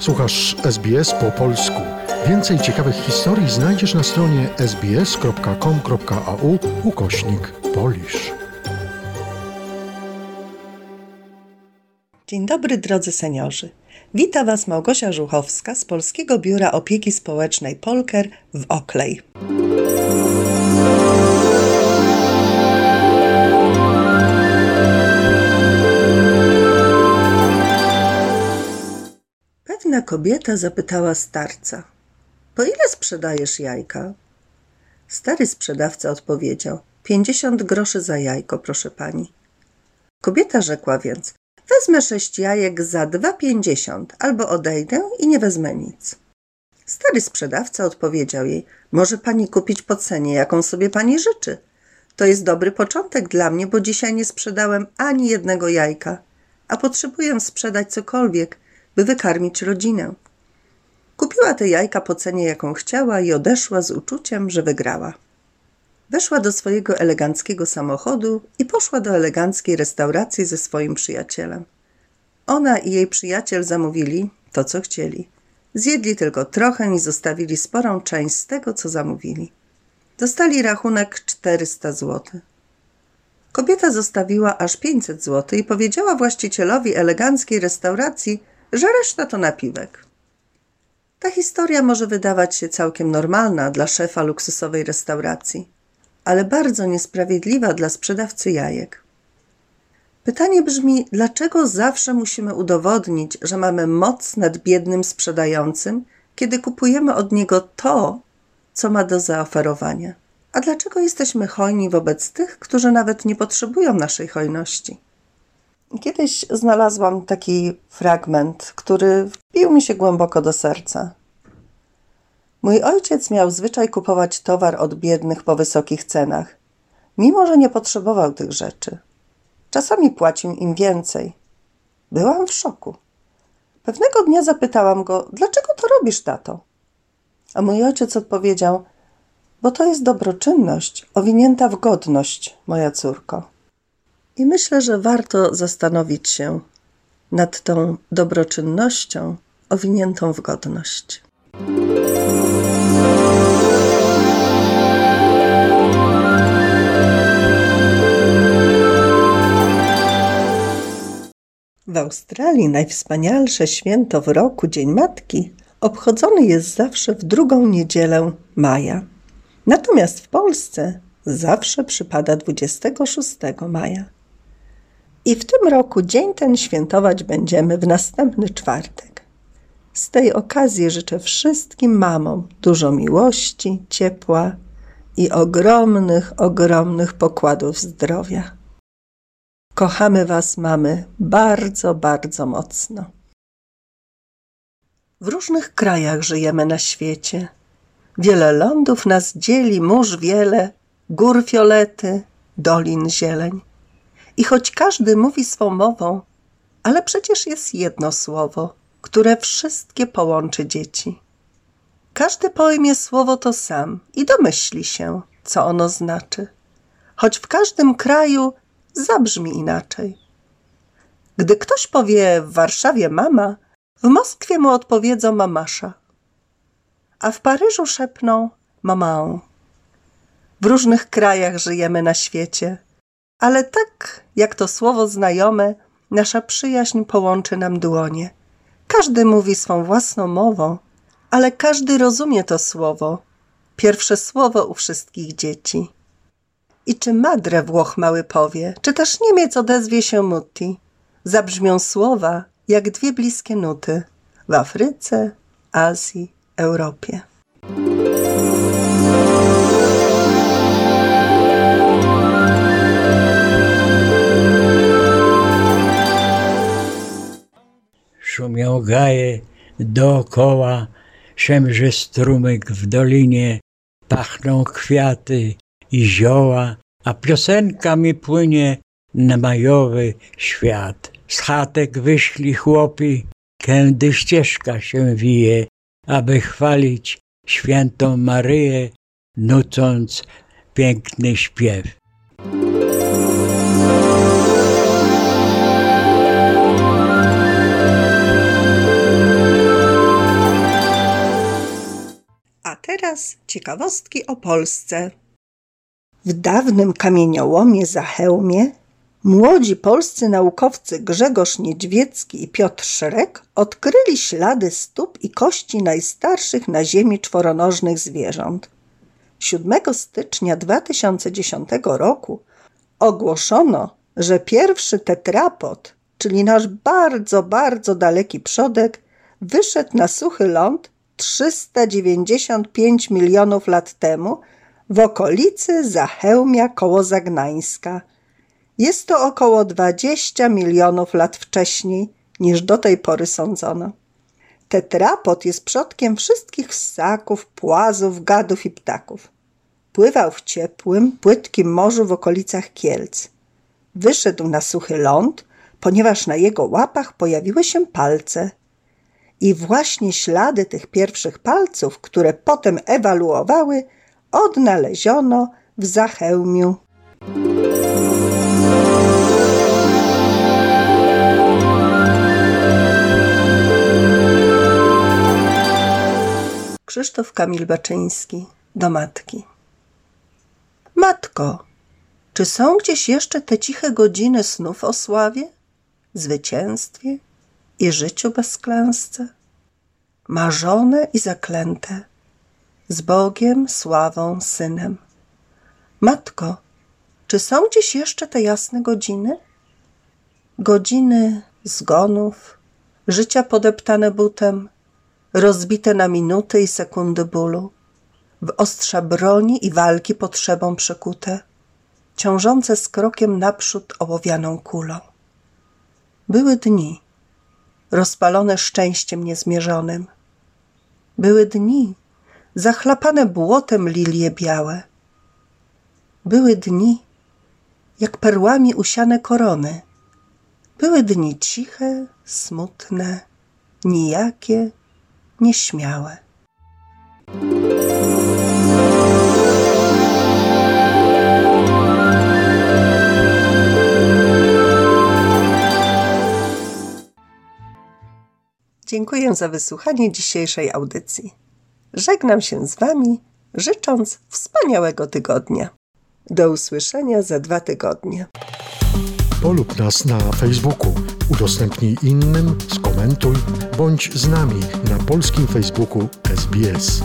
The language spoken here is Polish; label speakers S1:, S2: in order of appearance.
S1: Słuchasz SBS po polsku. Więcej ciekawych historii znajdziesz na stronie sbs.com.au ukośnik polisz.
S2: Dzień dobry drodzy seniorzy. Wita Was Małgosia Żuchowska z Polskiego Biura Opieki Społecznej Polker w Oklej. Kobieta zapytała starca: Po ile sprzedajesz jajka? Stary sprzedawca odpowiedział: Pięćdziesiąt groszy za jajko, proszę pani. Kobieta rzekła więc: Wezmę sześć jajek za dwa pięćdziesiąt, albo odejdę i nie wezmę nic. Stary sprzedawca odpowiedział jej: Może pani kupić po cenie, jaką sobie pani życzy. To jest dobry początek dla mnie, bo dzisiaj nie sprzedałem ani jednego jajka, a potrzebuję sprzedać cokolwiek, by wykarmić rodzinę. Kupiła te jajka po cenie, jaką chciała i odeszła z uczuciem, że wygrała. Weszła do swojego eleganckiego samochodu i poszła do eleganckiej restauracji ze swoim przyjacielem. Ona i jej przyjaciel zamówili to, co chcieli. Zjedli tylko trochę i zostawili sporą część z tego, co zamówili. Dostali rachunek 400 zł. Kobieta zostawiła aż 500 zł i powiedziała właścicielowi eleganckiej restauracji, że reszta to napiwek. Ta historia może wydawać się całkiem normalna dla szefa luksusowej restauracji, ale bardzo niesprawiedliwa dla sprzedawcy jajek. Pytanie brzmi, dlaczego zawsze musimy udowodnić, że mamy moc nad biednym sprzedającym, kiedy kupujemy od niego to, co ma do zaoferowania? A dlaczego jesteśmy hojni wobec tych, którzy nawet nie potrzebują naszej hojności? Kiedyś znalazłam taki fragment, który wbił mi się głęboko do serca. Mój ojciec miał zwyczaj kupować towar od biednych po wysokich cenach, mimo że nie potrzebował tych rzeczy. Czasami płacił im więcej. Byłam w szoku. Pewnego dnia zapytałam go, dlaczego to robisz, tato? A mój ojciec odpowiedział, bo to jest dobroczynność owinięta w godność, moja córko. I myślę, że warto zastanowić się nad tą dobroczynnością owiniętą w godność. W Australii najwspanialsze święto w roku, Dzień Matki, obchodzony jest zawsze w drugą niedzielę maja. Natomiast w Polsce zawsze przypada 26 maja. I w tym roku dzień ten świętować będziemy w następny czwartek. Z tej okazji życzę wszystkim mamom dużo miłości, ciepła i ogromnych, ogromnych pokładów zdrowia. Kochamy Was, mamy, bardzo, bardzo mocno. W różnych krajach żyjemy na świecie. Wiele lądów nas dzieli, mórz wiele, gór fiolety, dolin zieleń. I choć każdy mówi swą mową, ale przecież jest jedno słowo, które wszystkie połączy dzieci. Każdy pojmie słowo to sam i domyśli się, co ono znaczy, choć w każdym kraju zabrzmi inaczej. Gdy ktoś powie w Warszawie mama, w Moskwie mu odpowiedzą mamasza, a w Paryżu szepną mamę. W różnych krajach żyjemy na świecie – ale tak jak to słowo znajome, nasza przyjaźń połączy nam dłonie. Każdy mówi swą własną mową, ale każdy rozumie to słowo. Pierwsze słowo u wszystkich dzieci. I czy madre Włoch mały powie, czy też Niemiec odezwie się mutti, zabrzmią słowa jak dwie bliskie nuty w Afryce, Azji, Europie.
S3: Gaje dookoła, szemrze strumyk w dolinie, pachną kwiaty i zioła, a piosenka mi płynie na majowy świat. Z chatek wyszli chłopi, kędy ścieżka się wije, aby chwalić świętą Maryję, nucąc piękny śpiew.
S2: Ciekawostki o Polsce. W dawnym kamieniołomie Zachełmie młodzi polscy naukowcy Grzegorz Niedźwiecki i Piotr Szrek odkryli ślady stóp i kości najstarszych na Ziemi czworonożnych zwierząt. 7 stycznia 2010 roku ogłoszono, że pierwszy tetrapod, czyli nasz bardzo, bardzo daleki przodek, wyszedł na suchy ląd 395 milionów lat temu w okolicy Zachełmia koło Zagnańska. Jest to około 20 milionów lat wcześniej niż do tej pory sądzono. Tetrapod jest przodkiem wszystkich ssaków, płazów, gadów i ptaków. Pływał w ciepłym, płytkim morzu w okolicach Kielc. Wyszedł na suchy ląd, ponieważ na jego łapach pojawiły się palce. I właśnie ślady tych pierwszych palców, które potem ewaluowały, odnaleziono w Zachełmiu. Krzysztof Kamil Baczyński do matki. Matko, czy są gdzieś jeszcze te ciche godziny snów o sławie, zwycięstwie i życiu bez klęsce? Marzone i zaklęte, z Bogiem, sławą, synem. Matko, czy są gdzieś jeszcze te jasne godziny? Godziny zgonów, życia podeptane butem, rozbite na minuty i sekundy bólu, w ostrza broni i walki potrzebą przekute, ciążące z krokiem naprzód ołowianą kulą. Były dni, rozpalone szczęściem niezmierzonym. Były dni, zachlapane błotem lilie białe. Były dni, jak perłami usiane korony. Były dni ciche, smutne, nijakie, nieśmiałe. Dziękuję za wysłuchanie dzisiejszej audycji. Żegnam się z Wami, życząc wspaniałego tygodnia. Do usłyszenia za dwa tygodnie.
S1: Polub nas na Facebooku, udostępnij innym, skomentuj, bądź z nami na polskim Facebooku SBS.